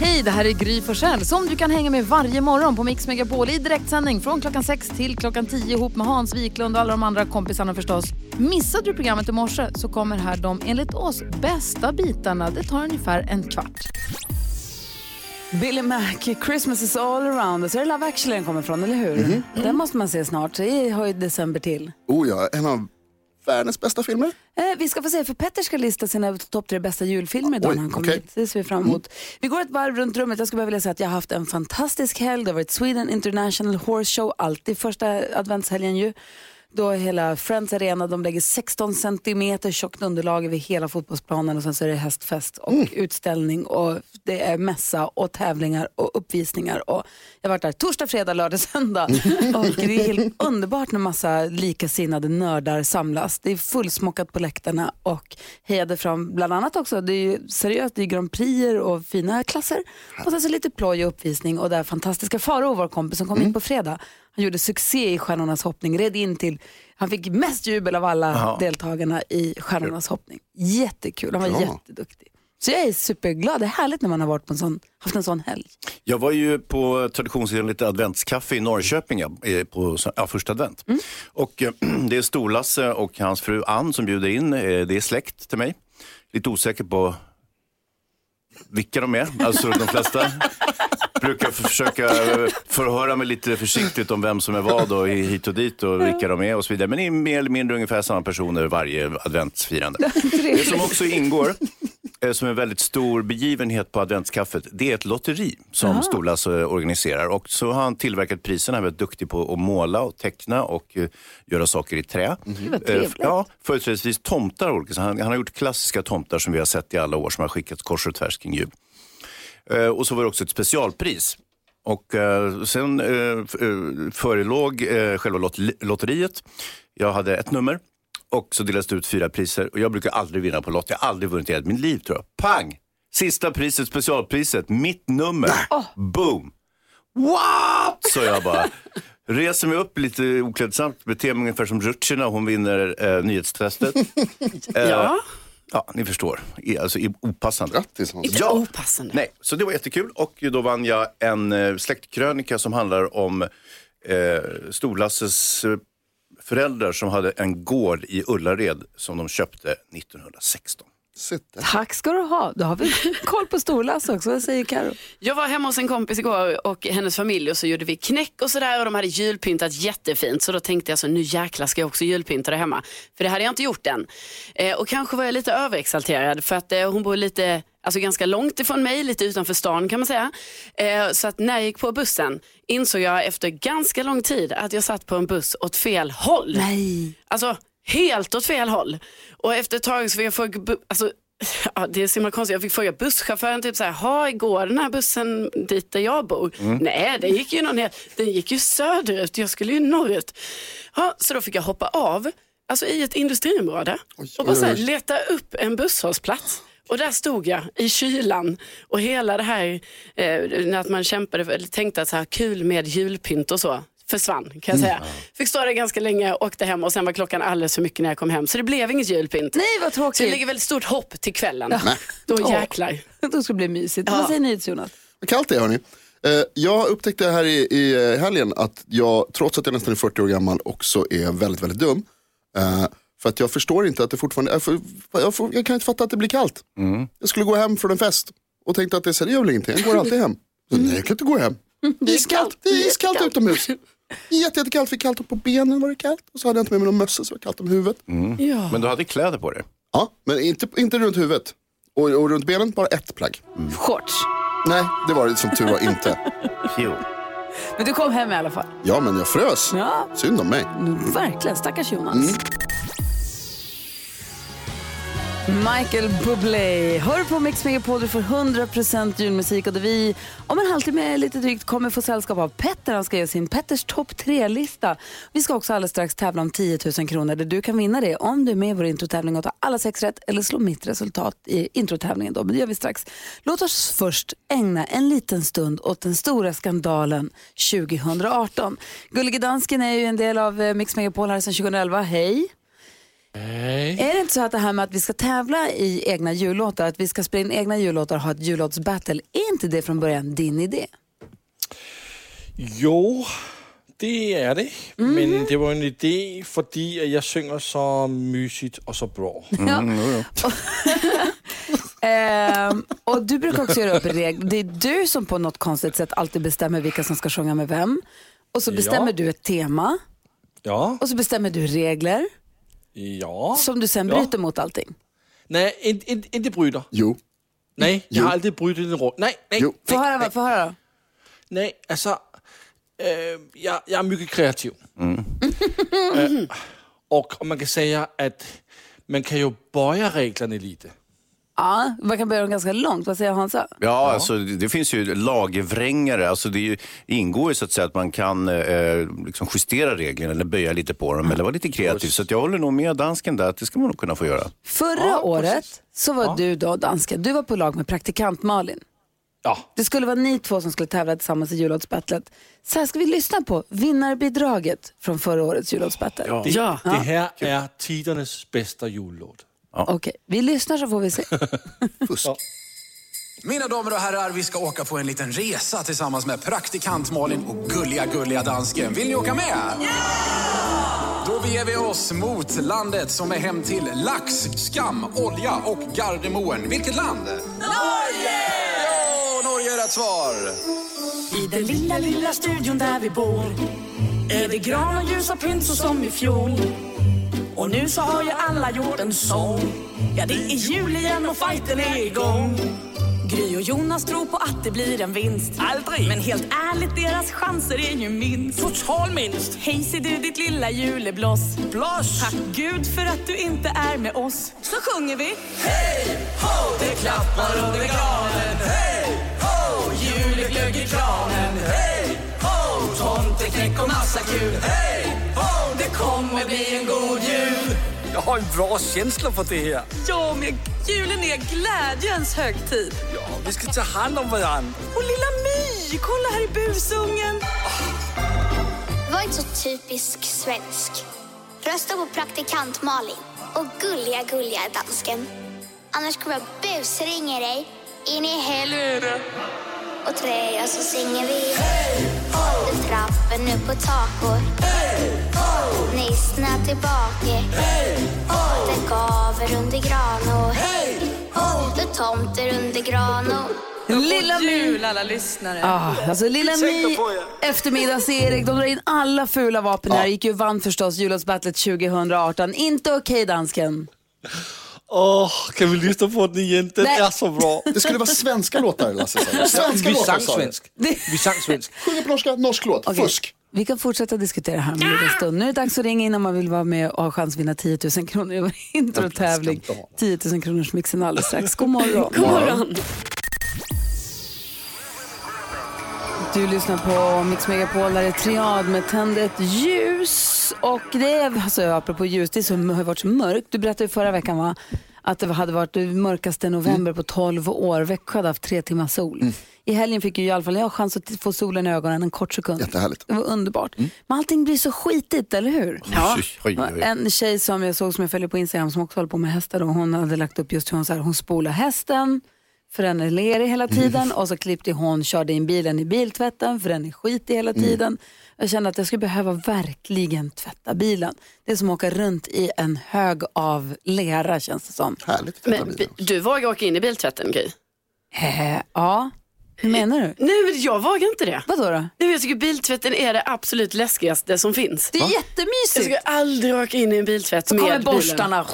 Hej, det här är Gry Forssell som du kan hänga med varje morgon på Mix Megapol i direktsändning från klockan 6 till klockan 10 ihop med Hans Wiklund och alla de andra kompisarna förstås. Missade du programmet i morse så kommer här de enligt oss bästa bitarna. Det tar ungefär en kvart. Billy Mac, Christmas is all around us. Är det Love actually den kommer från, eller hur? Mhm. Den måste man se snart. Det har ju december till. Oh ja, en av världens bästa filmer. Eh, vi ska få se, för Petter ska lista sina topp tre bästa julfilmer idag när han kommer okej. hit. Det ser vi fram emot. Vi går ett varv runt rummet. Jag skulle bara vilja säga att jag har haft en fantastisk helg. Det har varit Sweden International Horse Show, alltid första adventshelgen ju. Då hela Friends Arena, de lägger 16 centimeter tjockt underlag över hela fotbollsplanen och sen så är det hästfest och utställning och det är mässa och tävlingar och uppvisningar. Och jag har varit där torsdag, fredag, lördag, söndag. och det är helt underbart när massa likasinnade nördar samlas. Det är fullsmockat på läktarna och hejade fram bland annat också, det är ju seriöst, det är Grand Prix och fina klasser. Och sen så lite ploj och uppvisning och där fantastiska Faro, vår kompis som kom in på fredag, han gjorde succé i Stjärnornas hoppning, red in till, han fick mest jubel av alla deltagarna i Stjärnornas hoppning. Jättekul, han var Bra. jätteduktig. Så jag är superglad, det är härligt när man har varit på en sån, haft en sån helg. Jag var ju på traditionsenligt adventskaffe i Norrköping ja, på ja, första advent. Och eh, det är Storlasse och hans fru Ann som bjuder in. Eh, Det är släkt till mig. Lite osäker på vilka de är. Alltså de flesta brukar försöka eh, förhöra mig lite försiktigt om vem som är vad och hit och dit och vilka de är och så vidare. Men det är mer eller mindre ungefär samma personer varje adventsfirande. Det som också ingår, eh, som en väldigt stor begivenhet på adventskaffet, det är ett lotteri som Storlasse organiserar. Och så har han tillverkat priserna, han är väldigt duktig på att måla och teckna och eh, göra saker i trä. Eh, trevligt. Ja, företrädesvis tomtar. olika. Han, han har gjort klassiska tomtar som vi har sett i alla år som har skickats kors och tvärs kring jul. Eh, och så var det också ett specialpris. Och eh, sen eh, eh, förelåg eh, själva lot- lotteriet. Jag hade ett nummer och så delades det ut fyra priser. Och jag brukar aldrig vinna på lott. Jag har aldrig vunnit i hela mitt liv tror jag. Pang! Sista priset, specialpriset, mitt nummer. Boom! What? Så jag bara. Reser mig upp lite oklädsamt, beter mig ungefär som Rutschina. Hon vinner eh, nyhetstestet. Eh, Ja. Ja, ni förstår. Alltså i opassande. Grattis Hans. Inte Ja. opassande. Nej, så det var jättekul och då vann jag en eh, släktkrönika som handlar om eh, Storlasses eh, föräldrar som hade en gård i Ullared som de köpte 1916. Där. Tack ska du ha, då har vi koll på Storlasse också. Vad säger Karo? Jag var hemma hos en kompis igår och hennes familj och så gjorde vi knäck och sådär och de hade julpyntat jättefint. Så då tänkte jag så nu jäklar ska jag också julpynta det hemma. För det hade jag inte gjort än. Eh, och kanske var jag lite överexalterad för att eh, hon bor lite, alltså ganska långt ifrån mig, lite utanför stan kan man säga. Eh, så att när jag gick på bussen insåg jag efter ganska lång tid att jag satt på en buss åt fel håll. Nej. Alltså helt åt fel håll. Och efter ett tag så fick jag fråga, alltså, ja, det är så himla konstigt, jag fick fråga busschauffören typ så här, ha går den här bussen dit där jag bor? Nej, den gick ju någon helt, den gick ju söderut, jag skulle ju norrut. Ja, så då fick jag hoppa av, alltså i ett industriområde och bara så här, leta upp en busshållplats. Och där stod jag i kylan och hela det här, eh, när man kämpade, för- tänkte att så här kul med julpynt och så, försvann kan jag säga. Fick stå där ganska länge, åkte hem och sen var klockan alldeles för mycket när jag kom hem. Så det blev inget julpynt. Nej, vad Så det tråkigt. ligger väldigt stort hopp till kvällen. Då Åh. jäklar. Då ska det bli mysigt. Ja. Vad säger ni Jonas? Vad kallt det är hörni. Eh, jag upptäckte här i, i eh, helgen att jag, trots att jag nästan är 40 år gammal, också är väldigt, väldigt dum. Eh, för att jag förstår inte att det fortfarande, jag, får, jag, får, jag kan inte fatta att det blir kallt. Jag skulle gå hem från en fest och tänkte att det, så, det gör väl ingenting, jag går alltid hem. Så, nej, jag kan inte gå hem. Det är iskallt, det är iskallt utomhus. Jätte, jättekallt, fick kallt på benen var det kallt. Och så hade jag inte med mig någon mössa så det var kallt om huvudet. Ja. Men du hade kläder på dig? Ja, men inte, inte runt huvudet. Och, och runt benen bara ett plagg. Shorts. Nej, det var det som tur var inte. Jo. Men du kom hem i alla fall. Ja, men jag frös. Ja, Synd om mig. verkligen. Stackars Jonas. Michael Bublé. Hör på Mix Megapol, du får 100% julmusik och där vi om en halvtimme lite drygt kommer få sällskap av Petter. Han ska ge sin Petters topp tre-lista. Vi ska också alldeles strax tävla om 10 000 kronor där du kan vinna det om du är med i vår introtävling och tar alla sex rätt eller slår mitt resultat i introtävlingen. Då. Men det gör vi strax. Låt oss först ägna en liten stund åt den stora skandalen 2018. Gullige Dansken är ju en del av eh, Mix Megapol här sedan 2011. Hej! Är det inte så att det här med att vi ska tävla i egna jullåtar, att vi ska spela in egna jullåtar och ha ett jullåtsbattle, är inte det från början din idé? Jo, det är det. Men det var en idé för att jag sjunger så mysigt och så bra. Ehm, och du brukar också göra upp regler. Det är du som på något konstigt sätt alltid bestämmer vilka som ska sjunga med vem. Och så bestämmer Ja. du ett tema Ja, och så bestämmer du regler ja. som du sen Ja. bryter mot allting. Nej, inte, inte, inte bryter. Jo, Nej, jag Jo. har aldrig brutit en råd. Nej, nej, Jo. Få höra, nej, få höra då. nej. Alltså, eh, jag, jag är mycket kreativ. Eh, och, och man kan säga att man kan ju böja reglerna lite. Ja, man kan börja dem ganska långt. Vad säger Hansa? Ja, alltså, det det finns ju lagervrängare. Alltså, det ju- ingår ju så att säga att man kan eh, liksom justera reglerna eller böja lite på dem eller vara lite kreativ. Så att jag håller nog med dansken där att det ska man nog kunna få göra. Förra året så var du då, dansken, du var på lag med praktikant Malin. Ja, Det skulle vara ni två som skulle tävla tillsammans i jullåtsbattlet. Så här ska vi lyssna på vinnarbidraget från förra årets jullåtsbattle. det, Ja. det här är tidernas bästa jullåt. Okej, vi lyssnar så får vi se. fusk. Mina damer och herrar, vi ska åka på en liten resa tillsammans med praktikant Malin och gulliga, gulliga dansken. Vill ni åka med? Då beger vi oss mot landet som är hem till lax, skam, olja och Gardermoen. Vilket land? Norge! Ja, Norge är rätt svar. I den lilla, lilla studion där vi bor är det gran och ljusa pynt så som i fjol. Och nu så har ju alla gjort en sång. Ja, det är jul igen och fighten är igång. Gry och Jonas tror på att det blir en vinst. Aldrig! Men helt ärligt, deras chanser är ju minst. Total minst! Hej ser du ditt lilla julebloss. Bloss! Tack Gud för att du inte är med oss. Så sjunger vi. Hej, ho! Det klappar under granen. Hej, ho! Juleglögg i kranen. Hej, ho! Tomteknäck och massa kul. Hej, Det kommer bli en god jul. Jag har en bra känsla för det här. Ja, men julen är glädjens högtid. Ja, vi ska ta hand om varandra. Och lilla My, kolla här i busungen. Var inte så typisk svensk. Rösta på praktikant Malin och gulliga, gulliga dansken. Annars kommer jag busringa dig in i helvete. Och trä och så sjunger vi Hej ho! Trappen upp på takor Hej ho! Nissen är tillbaka Hej ho! Det gaver under gran och Hej ho! Det tomter under gran och Lilla My, alla lyssnare. ah, alltså Lilla My, er. eftermiddags-Erik, de drar in alla fula vapen här. Gick ju vann förstås jullåtsbattlet 2018. Inte okej dansken. Åh, kan vi lyssna på den igen? Den Nej. är så bra. Det skulle vara svenska låtar Lasse sa. Svenska Vi låtar sang sa svensk. Vi sang svensk. Sjunga på norska, norsk låt. Okej, Fusk. Vi kan fortsätta diskutera här om en liten stund. Nu är det dags att ringa in om man vill vara med och ha chans att vinna 10 000 kronor i vår introtävling. 10 000 kronors mixen alldeles strax. God morgon. God morgon. Du lyssnar på Mix Megapol, där är Triad med Tänd ett ljus. Och det är, alltså apropå ljus, det så, har varit så mörkt. Du berättade ju förra veckan va? att det hade varit det mörkaste november på 12 år. Växjö hade haft tre timmar sol. I helgen fick ju i alla fall jag chans att få solen i ögonen en kort sekund. Jättehärligt. Det var underbart. Men allting blir så skitigt, eller hur? Ja. Oj, oj, oj. En tjej som jag såg som jag följer på Instagram som också håller på med hästar då, hon hade lagt upp just hur hon, så här, hon spolar hästen för den är lerig hela tiden och så klippte hon, körde in bilen i biltvätten för den är skitig hela tiden. Jag kände att jag skulle behöva verkligen tvätta bilen. Det är som att åka runt i en hög av lera känns det som. Härligt. Men du vågar åka in i biltvätten Gry? Eh, ja, hur menar du? Nej men jag vågar inte det. Vadå då? Nej, men jag tycker biltvätten är det absolut läskigaste som finns. Det är Jag jättemysigt. skulle aldrig åka in i en biltvätt Så med kommer bilen. borstarna.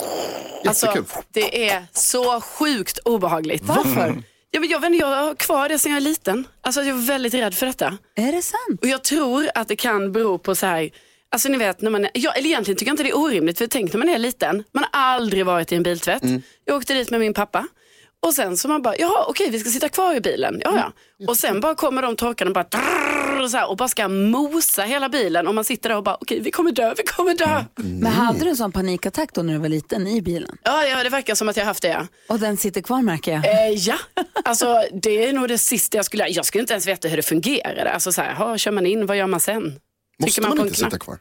Alltså, det är så sjukt obehagligt. Varför? Ja, men jag, vet inte, jag har kvar det sedan jag är liten. Alltså, jag är väldigt rädd för detta. Är det sant? Och jag tror att det kan bero på så här, alltså ni vet, när man är, jag, eller egentligen tycker jag inte det är orimligt, för tänk när man är liten, man har aldrig varit i en biltvätt. Jag åkte dit med min pappa. Och sen så man bara, jaha okej vi ska sitta kvar i bilen. Ja, ja. Och sen bara kommer de torkarna och bara, drrrr, och så här, och bara ska mosa hela bilen. Och man sitter där och bara, okej vi kommer dö, vi kommer dö. Men hade du en sån panikattack då när du var liten i bilen? Ja, ja, det verkar som att jag har haft det. Ja. Och den sitter kvar märker jag. Eh, ja, alltså det är nog det sista jag skulle, jag skulle inte ens veta hur det fungerar. Alltså så här, ha, kör man in, vad gör man sen? Måste Trycker man på en inte knapp? sitta kvar?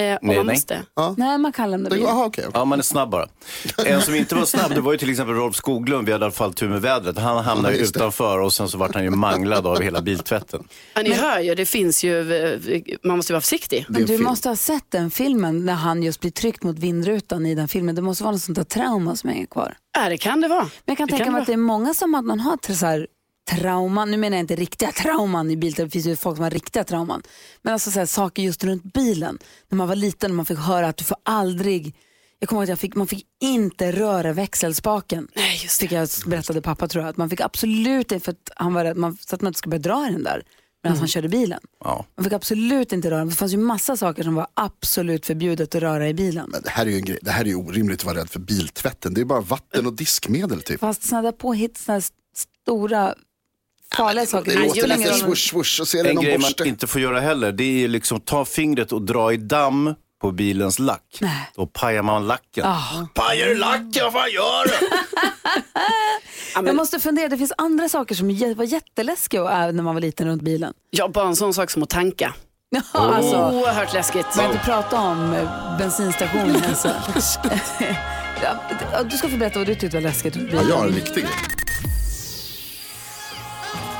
Eh, om Nej, man nej. måste. Nej, man kan lämna bilen. aha, okej. Ja, man är snabb bara. En som inte var snabb, det var ju till exempel Rolf Skoglund. Vi hade i alla fall tur med vädret. Han hamnade Ja, utanför och sen så vart han ju manglad av hela biltvätten. Ja, ni hör ju, det finns ju, eh, man måste ju vara försiktig. Men du film. måste ha sett den filmen när han just blir tryckt mot vindrutan i den filmen. Det måste vara något sånt där trauma som hänger kvar. Ja, det kan det vara. Men jag kan Det tänka kan mig att det är många som att man har så här trauman, nu menar jag inte riktiga trauman i bilen, det finns ju folk som har riktiga trauman. Men alltså så här, saker just runt bilen. När man var liten och man fick höra att du får aldrig, jag kommer ihåg att jag fick, man fick inte röra växelspaken. Nej, just Fick jag berättade pappa tror jag, att man fick absolut inte, för att han var rädd, man, så att man inte skulle börja dra i den där medan han körde bilen. Ja. Man fick absolut inte röra. Det fanns ju massa saker som var absolut förbjudet att röra i bilen. Men det här är ju en grej. Det här är ju orimligt att vara rädd för biltvätten. Det är bara vatten och diskmedel typ. Fast sådana där påhitt, sådana här stora farliga saker. Det låter lite swoosh swoosh och så är det En någon grej man borste. inte får göra heller, det är liksom ta fingret och dra i damm på bilens lack. Nej. Då pajar man lacken. Ah. Pajar du lacken? Vad fan gör du? Jag måste fundera, det finns andra saker som var jätteläskiga när man var liten runt bilen. Ja, bara en sån sak som att tanka. Ja, alltså, Oerhört läskigt. vi inte prata om eh, bensinstationen. Alltså. Du ska få berätta vad du tyckte var läskigt Ja, jag har en riktig grej.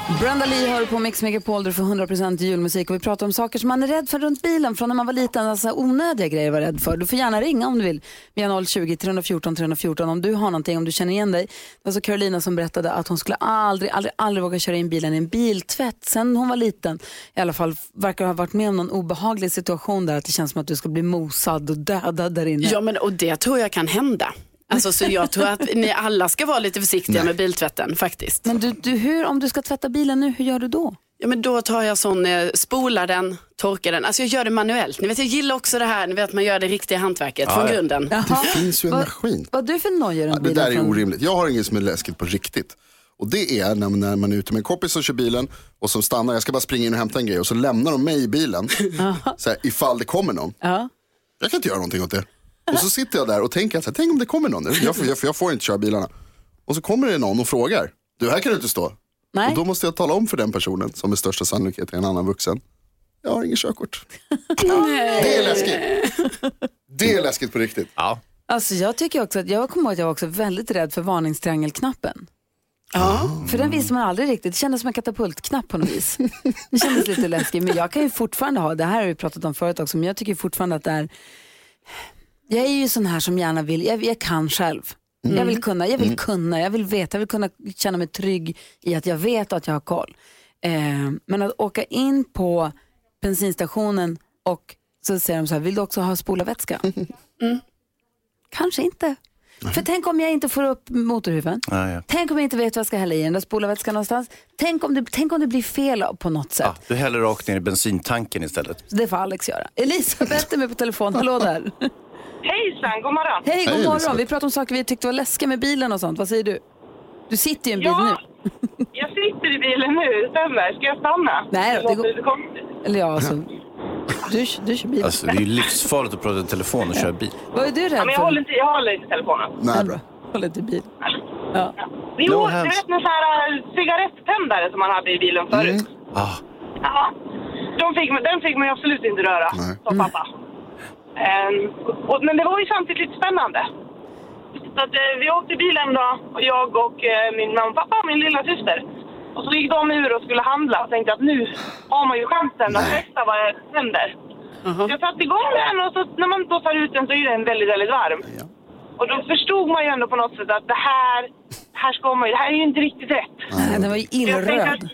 Brenda Lee hör på Mix Megapol, du får 100% julmusik och vi pratar om saker som man är rädd för runt bilen från när man var liten, alltså onödiga grejer var rädd för. Du får gärna ringa om du vill. Vi har 020-314 314 om du har någonting, om du känner igen dig. Det var så Carolina som berättade att hon skulle aldrig, aldrig, aldrig våga köra in bilen i en biltvätt sen hon var liten. I alla fall verkar ha varit med om någon obehaglig situation där att det känns som att du ska bli mosad och dödad där inne. Ja, men, och det tror jag kan hända. Alltså, så jag tror att ni alla ska vara lite försiktiga med biltvätten faktiskt. Men du, du, hur, om du ska tvätta bilen nu, hur gör du då? Ja, men då tar jag sån, eh, spolar den, torkar den. Alltså jag gör det manuellt. Ni vet, jag gillar också det här, ni vet man gör det riktiga hantverket från ja. grunden. Jaha. Det finns ju en maskin. Vad du för nojor Ja, det där är orimligt. Jag har inget som är läskigt på riktigt. Och det är när, när man är ute med en kompis och kör bilen och som stannar, jag ska bara springa in och hämta en grej och så lämnar de mig i bilen. så här, ifall det kommer någon. Ja. Jag kan inte göra någonting åt det. Och så sitter jag där och tänker, så här, tänk om det kommer någon nu. Jag, får- jag, jag får inte köra bilarna. Och så kommer det någon och frågar, du här kan du inte stå. Nej. Och då måste jag tala om för den personen, som med största sannolikhet är en annan vuxen. Jag har ingen körkort. det är läskigt. Det är läskigt på riktigt. Ja. Alltså jag tycker också att, jag kommer ihåg att jag var också väldigt rädd för varningstriangelknappen. Ja. För den visste man aldrig riktigt, det kändes som en katapultknapp på något vis. Det kändes lite läskigt, men jag kan ju fortfarande ha, det här har vi pratat om förut också, men jag tycker fortfarande att det är, jag är ju sån här som gärna vill, jag, jag kan själv. Jag vill kunna, jag vill kunna, jag vill veta, jag vill kunna känna mig trygg i att jag vet att jag har koll. Eh, men att åka in på bensinstationen och så säger de så här, vill du också ha spolarvätska? Kanske inte. För tänk om jag inte får upp motorhuven. Ja, ja. Tänk om jag inte vet vad jag ska hälla i den där spolarvätskan någonstans. Tänk om, det, tänk om det blir fel på något sätt. Ja, du häller rakt ner i bensintanken istället. Det får Alex göra. Elisabeth är med på telefon. Hallå där. Hejsan, god morgon. Hej, god Hej, morgon. Elisabeth. Vi pratar om saker vi tyckte var läskiga med bilen och sånt. Vad säger du? Du sitter ju i en bil Ja. nu. Jag sitter i bilen nu, stämmer. Ska jag stanna? Nej då, det går-. Eller ja, alltså. Du, du kör bil. Alltså, det är ju livsfarligt att prata i telefon och köra bil. Vad är du rädd Ja, men jag för? håller inte, jag håller inte telefonen. Nej, bra. Håller inte bil. Ja. Jo, No du hands. vet en sån här äh, cigarettändare som man hade i bilen förut? Ah, Ja. De fick, man- den fick man ju absolut inte röra, Nej. som pappa. Ehm, och, men det var ju samtidigt lite spännande. Så att, eh, vi åkte i bilen då, och jag och eh, min mamma och pappa och min lilla syster. Och så gick de ur och skulle handla och tänkte att nu har man ju chansen att testa vad det händer. Så jag satte igång den och så, när man då tar ut den så är den väldigt, väldigt varm. Och då förstod man ju ändå på något sätt att det här, det här ska man ju, det här är ju inte riktigt rätt. Nej, den var ju illröd. att-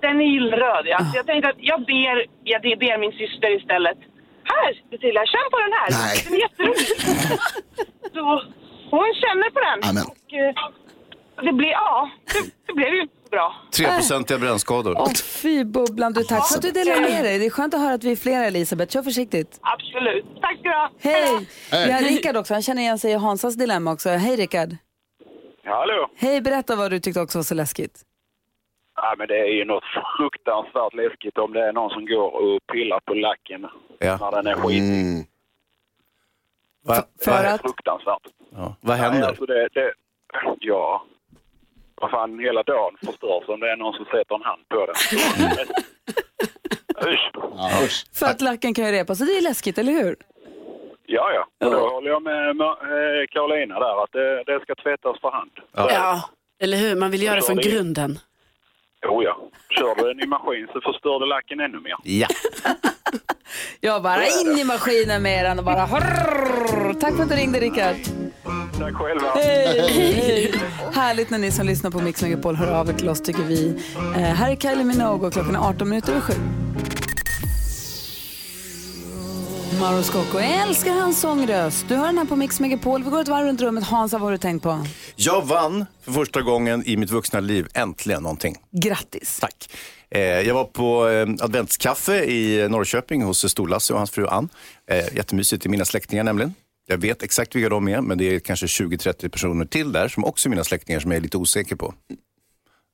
Den är illröd, ja. Så jag tänkte att jag ber, jag ber min syster istället. Här, Cecilia, känn på den här. Nej. Den är jätterolig. Så hon känner på den. Amen. Och, eh, det blev, ja, det, det blev ju bra. 3-procentiga brännskador. Åh fy bubblan, du tack för att du delar med dig. Det är skönt att höra att vi är flera Elisabeth. Kör försiktigt. Absolut. Tack ska du ha. Hej! Hej. Vi har Rickard också, han känner igen sig i Hansas dilemma också. Hej Rickard! Hallå? Hej, berätta vad du tyckte också var så läskigt. Ja, men det är ju något fruktansvärt läskigt om det är någon som går och pillar på lacken Ja. när den är skitig. Mm. Va, För Det är att... fruktansvärt. ja. Vad Nej, händer? alltså det, det, ja, vad fan, hela dagen förstörs om det är någon som sätter en hand på den. Usch. För att lacken kan ju repa, så det är läskigt, eller hur? Ja, ja. Och då håller jag med eh, Carolina där att det, det ska tvättas för hand. Ja. eller hur? Man vill göra det från grunden. Jo, ja. Kör du den i maskin så förstör du lacken ännu mer. Ja. Jag bara in i maskinen med den och bara. Tack för att du ringde, Rickard. Tack själva. Hej! Hej. Härligt när ni som lyssnar på Mix Megapol hör av er till oss, tycker vi. Eh, här är Kylie Minogue och klockan är 18 minuter över sju. Mauro Scocco, jag älskar hans sångröst. Du hör den här på Mix Megapol. Vi går ett varv runt rummet. Hans, vad har du tänkt på? Jag vann för första gången i mitt vuxna liv äntligen någonting. Grattis. Tack. Eh, jag var på eh, adventskaffe i Norrköping hos Stor-Lasse och hans fru Ann. Eh, jättemysigt, i mina släktingar nämligen. Jag vet exakt vilka de är, men det är kanske 20-30 personer till där som också är mina släktingar som jag är lite osäker på.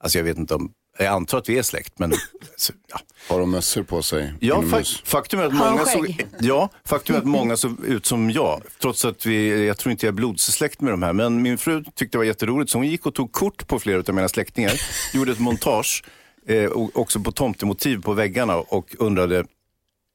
Alltså jag vet inte om, jag antar att vi är släkt, men så, ja. Har de mössor på sig? Ja, fa faktum är att många såg, ja, faktum är att många såg ut som jag. Trots att vi, jag tror inte jag är blodsläkt med de här. Men min fru tyckte det var jätteroligt så hon gick och tog kort på flera av mina släktingar. gjorde ett montage, eh, och också på tomtemotiv på väggarna och undrade,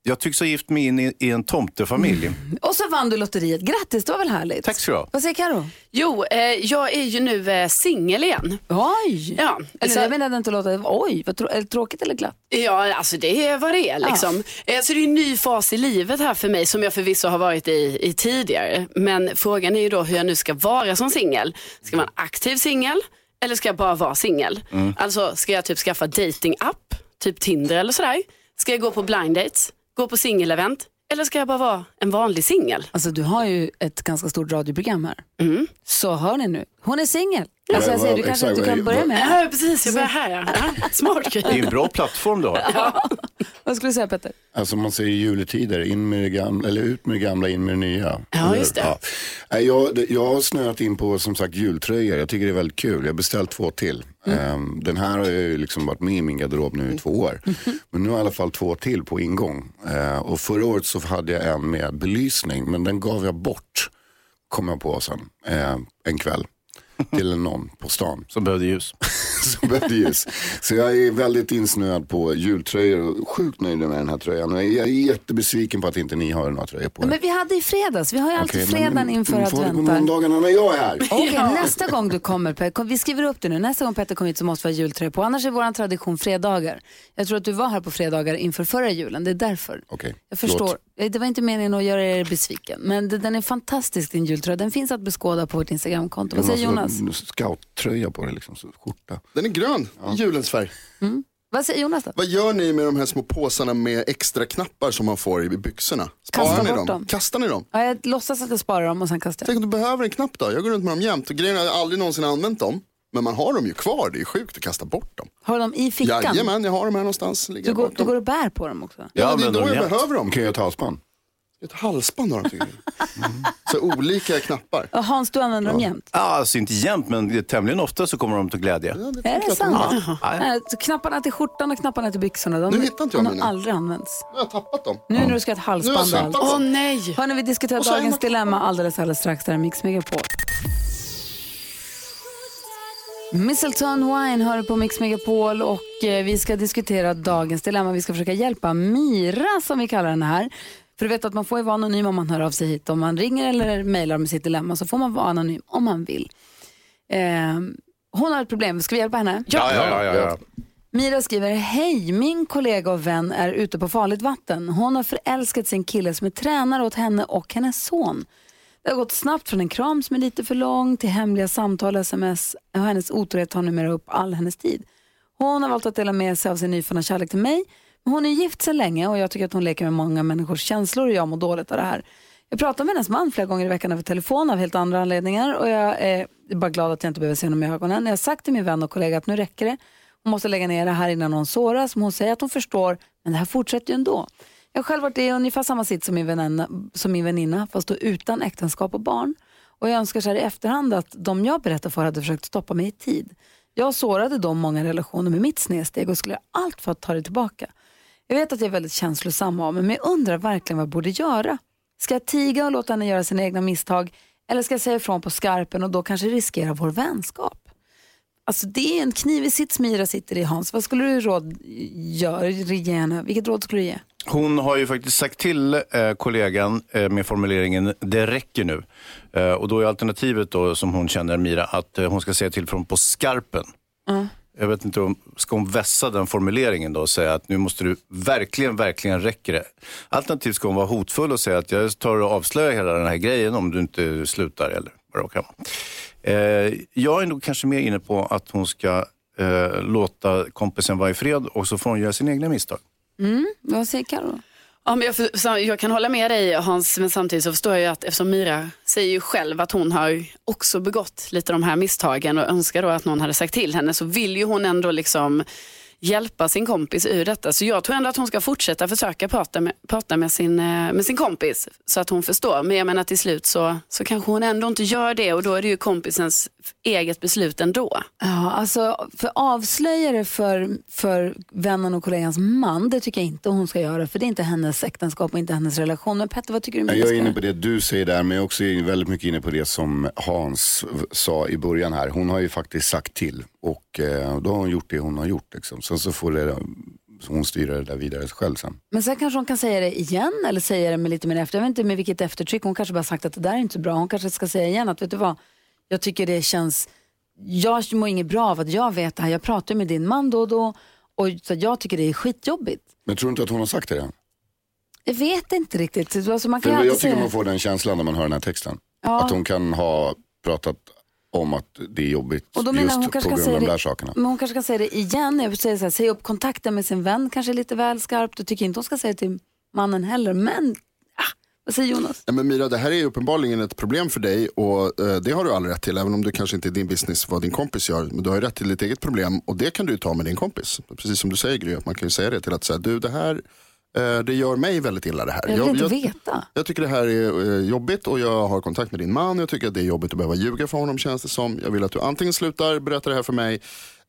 jag tycks ha gift mig in i, i en tomtefamilj. Och så vann du lotteriet. Grattis, det var väl härligt? Tack ska du ha. Vad säger Karo? Jo, eh, jag är ju nu eh, singel igen. Oj! Ja, Eller så- jag menade inte låta, oj, vad är det tråkigt eller glatt? Ja, alltså det är vad det är liksom. Eh, Så det är en ny fas i livet här för mig som jag förvisso har varit i, i tidigare. Men frågan är ju då hur jag nu ska vara som singel. Ska en aktiv singel eller ska jag bara vara singel? Alltså ska jag typ skaffa dating-app, typ Tinder eller sådär? Ska jag gå på blind dates, gå på singelevent eller ska jag bara vara en vanlig singel? Alltså du har ju ett ganska stort radioprogram här. Mm. Så hör ni nu, hon är singel. Alltså jag säger, du kanske du kan börja med. Ja, precis, jag börjar här. Ja. Ja, Smart Det är en bra plattform du har. Vad skulle du säga Petter? Alltså man säger juletider, in med det gamla, eller ut med det gamla, in med det nya. Ja, just det. Nej, Jag, jag har snöat in på som sagt jultröjor, jag tycker det är väldigt kul. Jag har beställt två till. Ehm, den här har ju liksom varit med i min garderob nu i två år. Men nu har jag i alla fall två till på ingång. Ehm, och förra året så hade jag en med belysning, men den gav jag bort, kom jag på sen, ehm, en kväll. Till någon på stan. Som behövde ljus. som behövde ljus. Så jag är väldigt insnöad på jultröjor och sjukt nöjd med den här tröjan. Jag är jättebesviken på att inte ni har några tröjor på er. Men vi hade i fredags, vi har ju alltid men- fredagen inför men gå advent. här. måndagarna när jag är här. Okej, nästa gång du kommer, Pe- kom- vi skriver upp det nu, nästa gång Petter kommer hit så måste vi ha jultröja på. Annars är vår tradition fredagar. Jag tror att du var här på fredagar inför förra julen, det är därför. Okej, Jag förstår, Eh, det var inte meningen att göra er besviken, men den är fantastisk din jultröja. Den finns att beskåda på vårt Instagramkonto. Vad säger Jonas? Scouttröja på det liksom, skjorta. Den är grön, i julens färg. Vad säger Jonas då? Vad gör ni med de här små påsarna med extra knappar som man får i byxorna? Kasta Sparar ni bort dem? dem. Kastar ni dem? Ja, jag låtsas att jag sparar dem och sen kastar jag. Tänk om du behöver en knapp då? Jag går runt med dem jämt. Och grejen är att jag aldrig någonsin använt dem. Men man har dem ju kvar, det är sjukt att kasta bort dem. Har du dem i fickan? Jajamän, jag har dem här någonstans. Ligger Du går, du går och bär på dem också? Ja, det är då jag behöver dem. Kan jag ta halsband? Ett halsband har de tycker jag. Så olika knappar. Och Hans, du använder dem jämt? Ja, alltså inte jämt, men tämligen ofta så kommer de till glädje. Är det sant? Nej, så knapparna till skjortan och knapparna till byxorna, de, Nu hittar inte jag de har mina. aldrig använts. Nu har jag tappat dem. Nu när du ska ha ett Nu har jag halsband och tappat allt. Åh nej. Hörni, vi diskuterar dagens dilemma alldeles, alldeles strax. Där är Mix Megapol. Mistletoe Wine hör på Mix Megapol och eh, vi ska diskutera dagens dilemma. Vi ska försöka hjälpa Mira som vi kallar henne här. För du vet att man får ju vara anonym om man hör av sig hit. Om man ringer eller mejlar med sitt dilemma så får man vara anonym om man vill. Eh, hon har ett problem, ska vi hjälpa henne? Ja, ja, ja. ja. Mira skriver, hej, min kollega och vän är ute på farligt vatten. Hon har förälskat sin kille som är tränare åt henne och hennes son. Det har gått snabbt från en kram som är lite för lång till hemliga samtal, och sms och hennes otrohet tar numera upp all hennes tid. Hon har valt att dela med sig av sin nyfunna kärlek till mig. Men hon är gift sedan länge och jag tycker att hon leker med många människors känslor och jag mår dåligt av det här. Jag pratar med hennes man flera gånger i veckan över telefon av helt andra anledningar och jag är bara glad att jag inte behöver se honom i ögonen. Jag har sagt till min vän och kollega att nu räcker det. Hon måste lägga ner det här innan hon såras. Men hon säger att hon förstår, men det här fortsätter ju ändå. Jag har själv varit i ungefär samma sitt som min, väninna, som min väninna, fast då utan äktenskap och barn. Och jag önskar så här i efterhand att de jag berättar för hade försökt stoppa mig i tid. Jag sårade då många relationer med mitt snedsteg och skulle göra allt för att ta det tillbaka. Jag vet att jag är väldigt känslosam av mig, men jag undrar verkligen vad jag borde göra. Ska jag tiga och låta henne göra sina egna misstag eller ska jag säga ifrån på skarpen och då kanske riskera vår vänskap? Alltså det är en knivig sits Mira sitter i Hans. Vad skulle du råd göra, ge henne? Vilket råd skulle du ge? Hon har ju faktiskt sagt till eh, kollegan eh, med formuleringen det räcker nu. Eh, och då är alternativet då, som hon känner Mira, att eh, hon ska säga till från på skarpen. Mm. Jag vet inte, om, ska hon vässa den formuleringen då och säga att nu måste du verkligen, verkligen räcker det. Alternativt ska hon vara hotfull och säga att jag tar och avslöjar hela den här grejen om du inte slutar eller vad det kan vara. Eh, jag är nog kanske mer inne på att hon ska eh, låta kompisen vara i fred och så får hon göra sina egna misstag. Mm. Vad säger Carro? Ja, men jag, för, jag kan hålla med dig Hans, men samtidigt så förstår jag att eftersom Mira säger ju själv att hon har också begått lite de här misstagen och önskar då att någon hade sagt till henne så vill ju hon ändå liksom hjälpa sin kompis ur detta. Så jag tror ändå att hon ska fortsätta försöka prata med, prata med, sin, eh, med sin kompis så att hon förstår. Men jag menar till slut så, så kanske hon ändå inte gör det och då är det ju kompisens eget beslut ändå. Ja, alltså för avslöjare för, för vännen och kollegans man, det tycker jag inte hon ska göra. För det är inte hennes äktenskap och inte hennes relation. Men Petter, vad tycker du? Jag är inne på det du säger där, men jag är också väldigt mycket inne på det som Hans sa i början här. Hon har ju faktiskt sagt till och eh, då har hon gjort det hon har gjort. Liksom. Sen så får det, hon styra det där vidare själv sen. Men sen kanske hon kan säga det igen eller säga det med lite mer efter. Jag vet inte med vilket eftertryck. Hon kanske bara sagt att det där är inte så bra. Hon kanske ska säga igen att vet du vad, jag tycker det känns, jag mår inget bra av att jag vet det här. Jag pratar med din man då och då och så jag tycker det är skitjobbigt. Men tror du inte att hon har sagt det än? Jag vet inte riktigt. Alltså man kan För jag tycker säga man får den känslan när man hör den här texten. Ja. Att hon kan ha pratat om att det är jobbigt Och då menar just hon på grund av de där sakerna. Men hon kanske kan säga det igen. Jag säga så här, säg upp kontakten med sin vän, kanske lite väl skarpt. Jag tycker inte hon ska säga det till mannen heller. Men, vad säger Jonas? Nej, men Mira, det här är uppenbarligen ett problem för dig och eh, det har du all rätt till. Även om det kanske inte är din business vad din kompis gör. Men du har ju rätt till ditt eget problem och det kan du ta med din kompis. Precis som du säger Gry, att man kan ju säga det till att säga, du det här eh, det gör mig väldigt illa det här. Jag vill inte jag, veta. jag tycker det här är eh, jobbigt och jag har kontakt med din man. Jag tycker att det är jobbigt att behöva ljuga för honom känns det som. Jag vill att du antingen slutar berätta det här för mig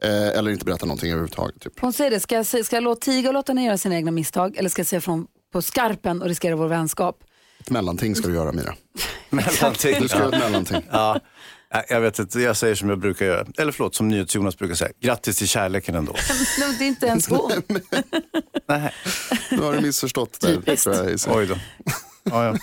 eh, eller inte berätta någonting överhuvudtaget. Typ. Hon säger det, ska jag, ska jag låta tiga och låta henne göra sina egna misstag eller ska jag säga från på skarpen och riskera vår vänskap? Mellanting ska du göra Mira. Mellanting. Du ska göra ett mellanting. Ja. Nej, Jag vet inte, jag säger som jag brukar göra. Eller förlåt, som NyhetsJonas brukar säga. Grattis till kärleken ändå. Nej, det är inte ens hon. Nu har du missförstått där. Tror jag, Isa. Oj då. Ja, ja.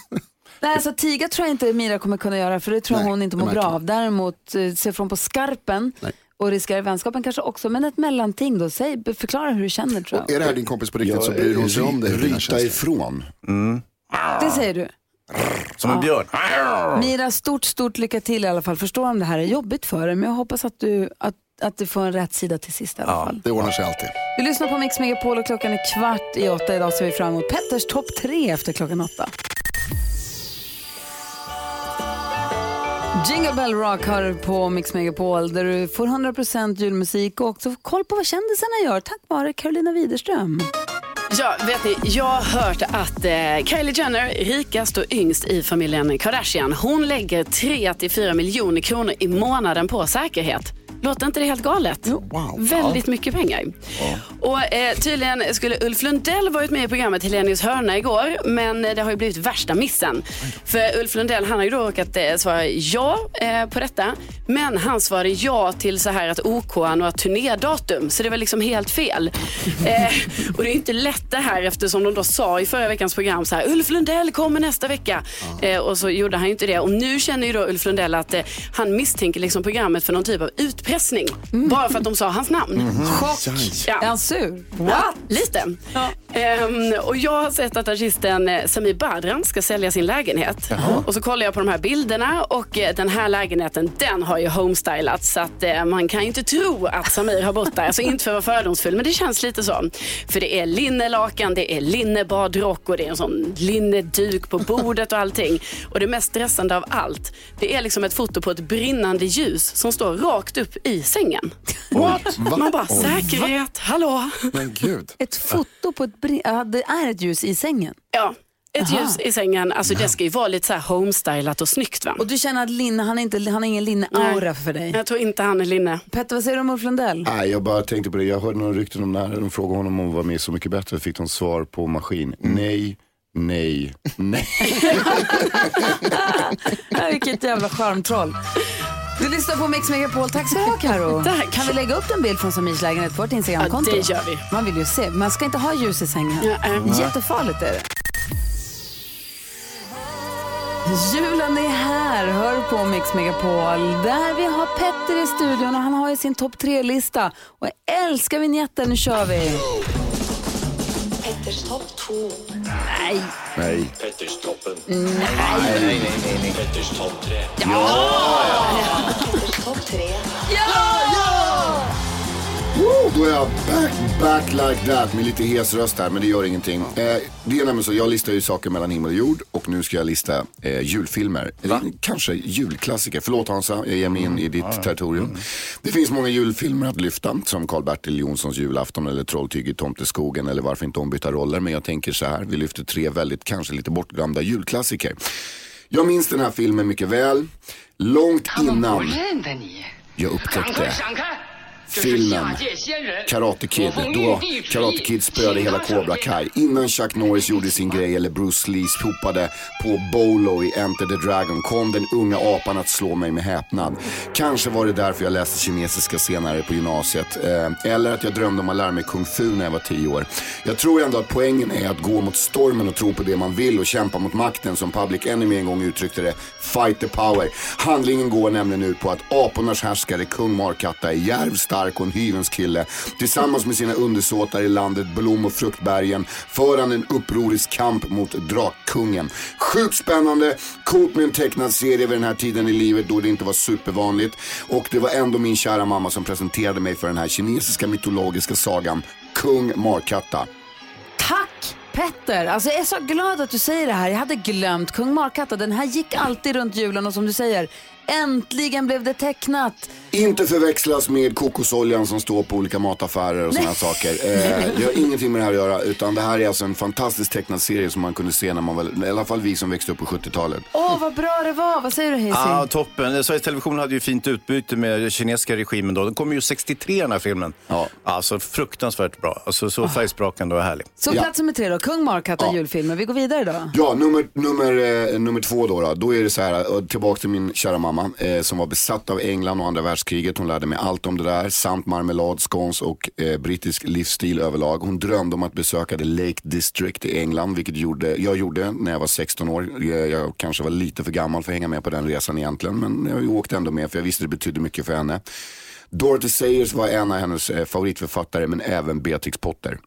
Nej, alltså tiga tror jag inte Mira kommer kunna göra för det tror jag Nej, hon inte det mår bra av. Däremot eh, se från på skarpen Nej. och riskera vänskapen kanske också. Men ett mellanting då, säg, förklara hur du känner tror jag. Är det här din kompis på riktigt så bryr hon sig om dig. Ryta ifrån. Det säger du. Som en björn. Mira, stort, stort lycka till i alla fall. Förstår om det här är jobbigt för dig, men jag hoppas att du, att, att du får en rätt sida till sist i alla fall. Det ordnar sig alltid. Vi lyssnar på Mix Megapol och klockan är kvart i åtta. Idag ser vi fram emot Petters topp tre efter klockan åtta. Jingle Bell Rock du på Mix Megapol där du får 100% julmusik och också koll på vad kändisarna gör tack vare Carolina Widerström. Ja, vet ni, jag har hört att eh, Kylie Jenner, rikast och yngst i familjen Kardashian, hon lägger 3-4 miljoner kronor i månaden på säkerhet. Låter inte det helt galet? Väldigt mycket pengar. Och eh, Tydligen skulle Ulf Lundell varit med i programmet Helenius hörna igår, men eh, det har ju blivit värsta missen. För Ulf Lundell han har ju då råkat eh, svara ja eh, på detta, men han svarade ja till så här att OK har några turnédatum, så det var liksom helt fel. Eh, och det är inte lätt det här eftersom de då sa i förra veckans program så här Ulf Lundell kommer nästa vecka. Eh, och så gjorde han ju inte det. Och nu känner ju då Ulf Lundell att han misstänker liksom programmet för någon typ av utpressning. Bara för att de sa hans namn. Chock! Ja. Är han sur? Ja, lite. Ehm, och jag har sett att artisten eh, Samir Badran ska sälja sin lägenhet. Och så kollar jag på de här bilderna och eh, den här lägenheten den har ju homestylats så att eh, man kan ju inte tro att Samir har bott där. Alltså inte för att vara fördomsfull men det känns lite så. För det är linnelakan, det är linnebadrock och det är en sån linneduk på bordet och allting. Och det mest stressande av allt det är liksom ett foto på ett brinnande ljus som står rakt upp i sängen. What? Man bara Oj. säkerhet, hallå. Men gud. Ett foto på ett ja, det är ett ljus i sängen. Ja, ett Aha. ljus i sängen. Alltså det ska ju vara lite så här homestylat och snyggt va? Och du känner att linne, han, är inte, han har ingen linne-aura för dig? Jag tror inte han är linne. Petter, vad säger du om Ulf Lundell? Nej, jag bara tänkte på det. Jag hörde några rykten om här. De frågade honom om att vara med Så mycket bättre. Fick de svar på maskin. Nej, nej, nej. Vilket jävla charmtroll. Du lyssnar på Mix Megapol. Tack ska du ha, Karo. Tack. Kan vi lägga upp en bild från Samirs lägenhet på vårt Instagramkonto? Ja, det gör vi. Man vill ju se. Man ska inte ha ljus i sängen. Ja, äh. Jättefarligt är det. Julen är här, hör på Mix Megapol. Där vi har Petter i studion och han har ju sin topp tre-lista. Och jag älskar vignetten, nu kör vi. Petters topp 2. Nej. Nej. Petters toppen. Nej. Nej, nej, nej, nej. Petters topp 3. Petters topp 3. Woo, då är jag back, back like that med lite hes röst här, men det gör ingenting. Eh, det är nämligen så, jag listar ju saker mellan himmel och jord och nu ska jag lista eh, julfilmer. Eller kanske julklassiker. Förlåt Hansa, jag ger mig in i ditt territorium. Det finns många julfilmer att lyfta, som Karl-Bertil Jonssons julafton eller Trolltyg i Tomteskogen eller varför inte ombytta roller. Men jag tänker så här, vi lyfter tre väldigt, kanske lite bortglömda julklassiker. Jag minns den här filmen mycket väl. Långt innan jag upptäckte filmen Karate Kid. Då Karate Kid spöade hela Cobra Kai. Innan Chuck Norris gjorde sin grej eller Bruce Lee hopade på Bolo i Enter the Dragon kom den unga apan att slå mig med häpnad. Kanske var det därför jag läste kinesiska senare på gymnasiet. Eh, eller att jag drömde om att lära mig kung fu när jag var tio år. Jag tror ändå att poängen är att gå mot stormen och tro på det man vill och kämpa mot makten som Public Enemy en gång uttryckte det. Fight the power. Handlingen går nämligen ut på att apornas härskare kung Markatta är djärv, stark och en hyvens kille. Tillsammans med sina undersåtar i landet Blom och Fruktbergen för han en upprorisk kamp mot drakkungen. Sjukt spännande, coolt med en tecknad serie vid den här tiden i livet då det inte var supervanligt. Och det var ändå min kära mamma som presenterade mig för den här kinesiska mytologiska sagan Kung Markatta. Tack Petter! Alltså jag är så glad att du säger det här. Jag hade glömt Kung Markatta. Den här gick alltid runt julen och som du säger, äntligen blev det tecknat. Inte förväxlas med kokosoljan som står på olika mataffärer och sådana saker. Eh, det har ingenting med det här att göra utan det här är alltså en fantastisk tecknad serie som man kunde se när man var, i alla fall vi som växte upp på 70-talet. Åh, vad bra det var. Vad säger du Hayes? Ja, toppen. Sveriges Television hade ju fint utbyte med kinesiska regimen då. Den kom ju 63 den här filmen. Ja. Alltså fruktansvärt bra. Alltså så färgsprakande och härlig. Så plats nummer tre då, Kung Markatta julfilmer. Vi går vidare då. Ja, nummer, nummer, eh, nummer två då, då. Då är det så här, eh, tillbaka till min kära mamma eh, som var besatt av England och andra världskriget. Hon lärde mig allt om det där, samt marmelad, scones och eh, brittisk livsstil överlag. Hon drömde om att besöka The Lake District i England, vilket gjorde, jag gjorde när jag var 16 år. Jag, jag kanske var lite för gammal för att hänga med på den resan egentligen, men jag åkte ändå med för jag visste det betydde mycket för henne. Dorothy Sayers var en av hennes eh, favoritförfattare men även Beatrix Potter.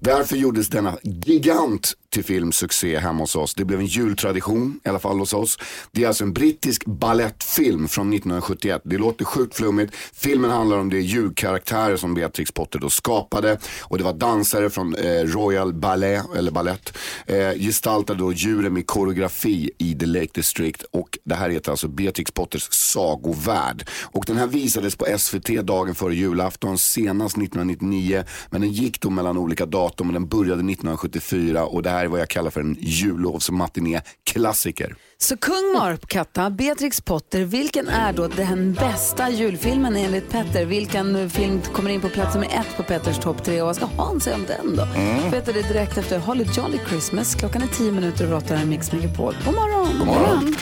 Därför gjordes denna gigant till filmsuccé hemma hos oss. Det blev en jultradition, i alla fall hos oss. Det är alltså en brittisk ballettfilm från 1971. Det låter sjukt flummigt. Filmen handlar om de julkaraktärer som Beatrix Potter då skapade. Och det var dansare från eh, Royal Ballet, eller Ballett, eh, gestaltade då djuren med koreografi i The Lake District. Och det här heter alltså Beatrix Potters sagovärld. Och den här visades på SVT dagen före julafton, senast 1999. Men den gick då mellan olika datum och den började 1974. Och det här är vad jag kallar för en jullovsmatiné-klassiker. Så Kung Markatta, Beatrix Potter, vilken är då den bästa julfilmen enligt Petter? Vilken film kommer in på plats nummer ett på Petters topp tre? Och vad ska Hans säga om den då? Mm. Petter, det är direkt efter Holly Jolly Christmas. Klockan är tio minuter över åtta här Mix Megapol. God morgon! God morgon!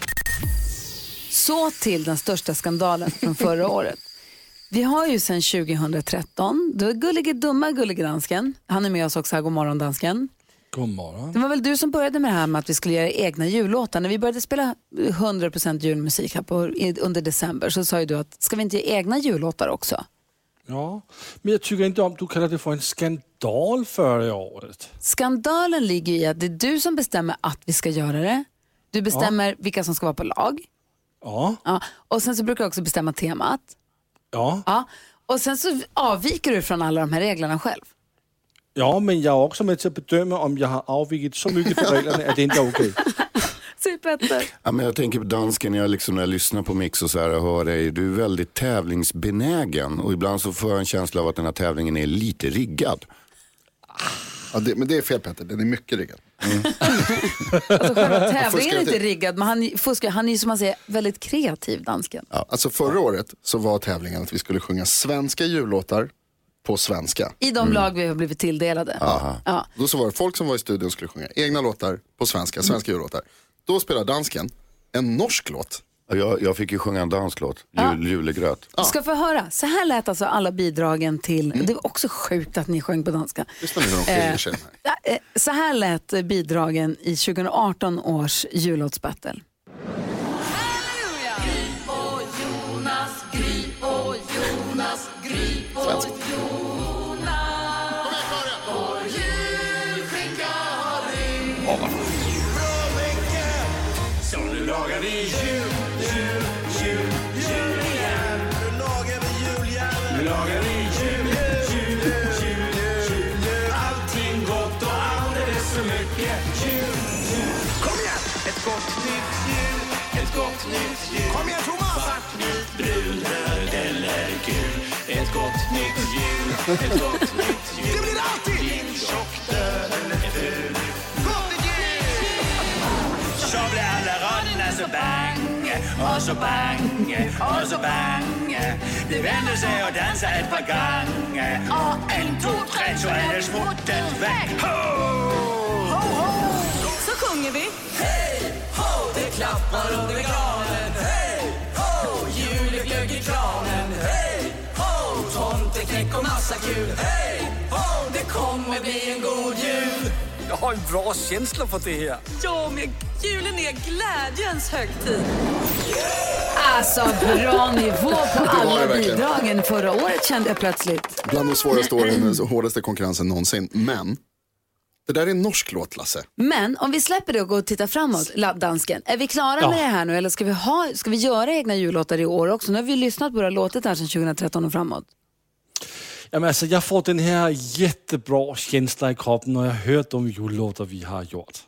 Så till den största skandalen från förra året. Vi har ju sedan 2013, då gullige dumma gullige dansken, han är med oss också här, god morgon dansken. God morgon. Det var väl du som började med det här med att vi skulle göra egna jullåtar. När vi började spela 100% julmusik här på, under december så sa ju du att ska vi inte göra egna jullåtar också? Ja, men jag tycker inte om du kallar det för en skandal förra året. Skandalen ligger i att det är du som bestämmer att vi ska göra det. Du bestämmer vilka som ska vara på lag. Ja. Ja. Och sen så brukar jag också bestämma temat. Ja. Ja. Och sen så avviker du från alla de här reglerna själv. ja, men jag är också med till att bedöma om jag har avvikit så mycket från reglerna att det inte är okej. Ja, men jag tänker på dansken, jag liksom, när jag lyssnar på Mix och så här och hör dig, du är väldigt tävlingsbenägen och ibland så får jag en känsla av att den här tävlingen är lite riggad. Ja, det, men det är fel Petter, den är mycket riggad. Alltså, själva tävlingen är inte riggad men han, fuskar, han är ju som man säger väldigt kreativ dansken. Ja, alltså förra året så var tävlingen att vi skulle sjunga svenska jullåtar på svenska. I de lag vi har blivit tilldelade. Ja. Ja. Då så var det folk som var i studion skulle sjunga egna låtar på svenska, svenska jullåtar. Då spelar dansken en norsk låt Jag, jag fick ju sjunga en danslåt, Jul, julegröt. Du ska få höra. Så här lät alltså alla bidragen till, det var också sjukt att ni sjöng på danska. Lyssna nu hur de skiljer sig. Ja, eh, Så här lät eh, bidragen i 2018 års jullåtsbattle. Gott nytt jul, ett gott nytt jul. Det blir alltid! Din tjock, död eller ful. Så blir alla raderna så bang, och så bang, och så bang. De vänder sig och dansar ett par gånger. Och en, två, tre, så är det smuttet väck. Ho! Så sjunger vi. Hej, ho! Det klappar under granen. Hej, ho! Juleglögg i kranen. Hej! Tomteknäck och massa kul. Hej, ho! Det kommer bli en god jul. Jag har en bra känsla för det här. Ja, men julen är glädjens högtid. Alltså bra nivå på alla bidragen förra året kände jag plötsligt. Bland de svåraste åren, den hårdaste konkurrensen någonsin. Men, det där är en norsk låt Lasse. Men om vi släpper det och går och tittar framåt, dansken. Är vi klara Ja. med det här nu eller ska vi, ha, ska vi göra egna jullåtar i år också? Nu har vi lyssnat på låtet här sedan 2013 och framåt. Jamen, alltså, jag får den här jättebra känsla i kroppen när jag hör de jullåtar vi har gjort.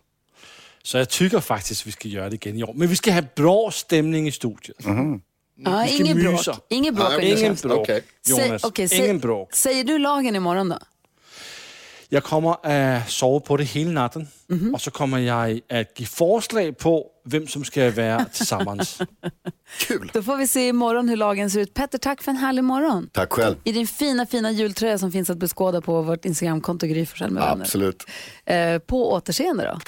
Så jag tycker faktiskt vi ska göra det igen i år. Men vi ska ha bra stämning i studion. Vi ska ingen bråk. Ingen bråk. Ingen ingen bråk. Okej. Jonas, Säg, okej, ingen bråk. Säger du lagen imorgon då? Jag kommer att sova på det hela natten och så kommer jag att ge förslag på vem som ska vara tillsammans. Kul. Då får vi se imorgon hur lagen ser ut. Petter, tack för en härlig morgon. Tack själv. I din fina, fina jultröja som finns att beskåda på vårt Instagramkonto Gry Forssell med vänner. Absolut. Eh, på återseende då.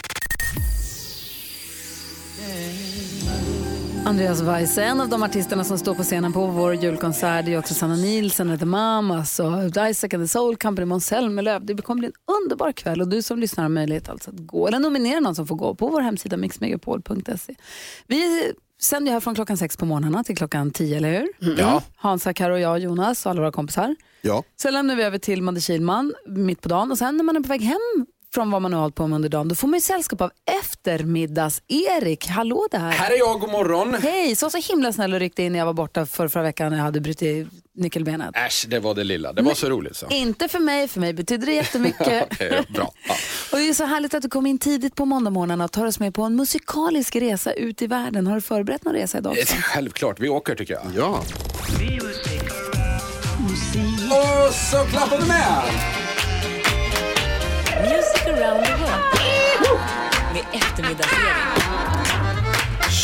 Andreas Weise, en av de artisterna som står på scenen på vår julkonsert, det är också Sanna Nielsen, The Mamas och Isaac and the Soul Company, Måns Zelmerlöw. Det kommer bli en underbar kväll och du som lyssnar har möjlighet alltså att gå eller nominera någon som får gå på vår hemsida mixmegapol.se. Vi sänder ju här från klockan sex på morgnarna till klockan tio, eller hur? Ja. Hansa, Karo, jag, Jonas och alla våra kompisar. Ja. Sen lämnar vi över till Madde Kihlman mitt på dagen och sen när man är på väg hem från vad man har hållit på med under dagen, då får man ju sällskap av eftermiddags-Erik. Hallå där! Här är jag, god morgon. Hej, så så himla snäll och ryckte in när jag var borta för förra veckan när jag hade brutit nyckelbenet. Äsch, det var det lilla. Det var så roligt så. Inte för mig, för mig betyder det jättemycket. Okej, bra. Ja. och det är så härligt att du kom in tidigt på måndagmorgnarna och tar oss med på en musikalisk resa ut i världen. Har du förberett någon resa idag? också? Självklart, vi åker tycker jag. Ja. Och så klappar du med! Music around the world. Med eftermiddagsserien.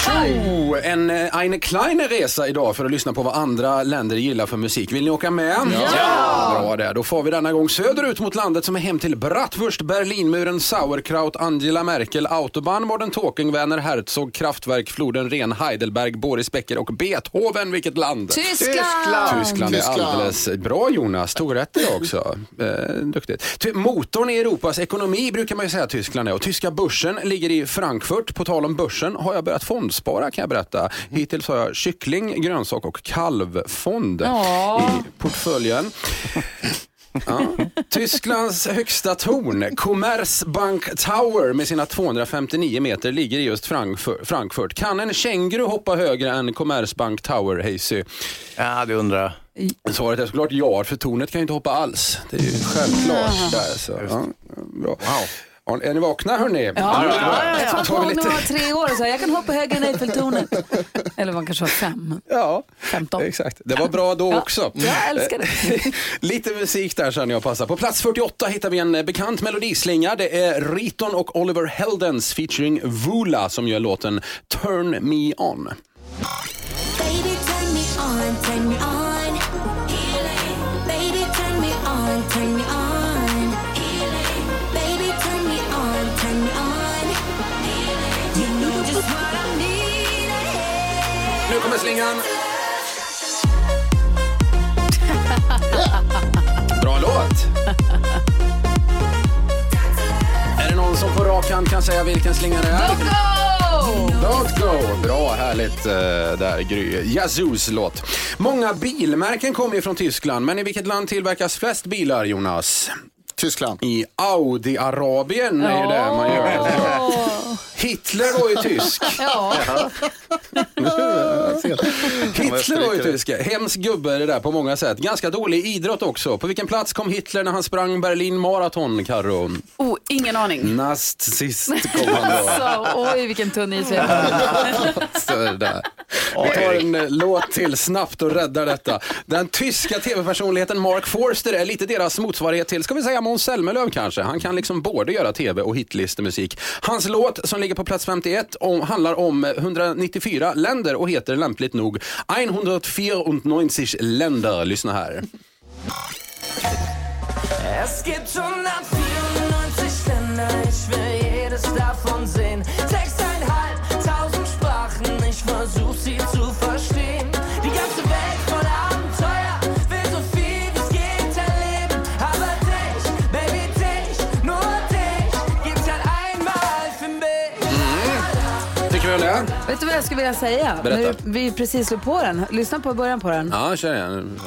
Tjo! En eh, eine kleine resa idag för att lyssna på vad andra länder gillar för musik. Vill ni åka med? Ja! Bra det. Då får vi denna gång söderut mot landet som är hem till Bratwurst, Berlinmuren, Sauerkraut, Angela Merkel, Autobahn, Modern Talking, Werner Herzog, Kraftwerk, Floden Ren, Heidelberg, Boris Becker och Beethoven. Vilket land? Tyskland! Tyskland är Tyskland. alldeles bra Jonas, tog rätt idag också. Eh, duktigt. Ty- Motorn i Europas ekonomi brukar man ju säga att Tyskland är och tyska börsen ligger i Frankfurt. På tal om börsen har jag börjat fondspara kan jag berätta. Hittills har jag kyckling, grönsak och kalvfond Ja. i portföljen. Ja. Tysklands högsta torn, Commerzbank Tower med sina 259 meter ligger i just Frankfurt. Frankfurt. Kan en känguru hoppa högre än Commerzbank Tower, Hayesy? Ja, det undrar Svaret är såklart ja, för tornet kan ju inte hoppa alls. Det är ju självklart. Där, så. Ja, bra. Är ni vakna hörni? Ja, ja, ja, Jag vi på när lite... var tre år och så jag kan hoppa högre än Eiffeltornet. Eller man kanske var fem. Ja, 15. exakt. Det var bra då Ja, också. jag älskar det. Lite musik där känner jag passar. På plats 48 hittar vi en eh, bekant melodislinga. Det är Riton och Oliver Heldens featuring Vula som gör låten Turn Me On. Baby, turn me on, turn me on. I need. slingan. Bra låt. Är det någon som på rak hand kan säga vilken slinga det är? Don't go! Bra, härligt uh, där, Gry. Yazoo låt. Många bilmärken kommer ju från Tyskland, men i vilket land tillverkas flest bilar, Jonas? Tyskland. I Audi-Arabien är ju det man gör. Hitler var ju tysk. Ja. Hitler var ju tysk. Hemsk gubbe är det där på många sätt. Ganska dålig idrott också. På vilken plats kom Hitler när han sprang Berlin Marathon, Karo? Oh, ingen aning. Näst sist kom han då. Så, oj, vilken tunn is vi där. Vi tar en eh, låt till snabbt och räddar detta. Den tyska tv-personligheten Mark Forster är lite deras motsvarighet till, ska vi säga Måns Zelmerlöw kanske. Han kan liksom både göra tv och hitlistemusik. Hans låt som ligger på plats 51 om, handlar om 194 länder och heter lämpligt nog 194 länder. Lyssna här. Es gibt 194 Länder, ich will jedes davon sehen. Det? Vet du vad jag skulle vilja säga? Berätta. När vi precis slog på den. Lyssna på början på den. Ja, kör igen.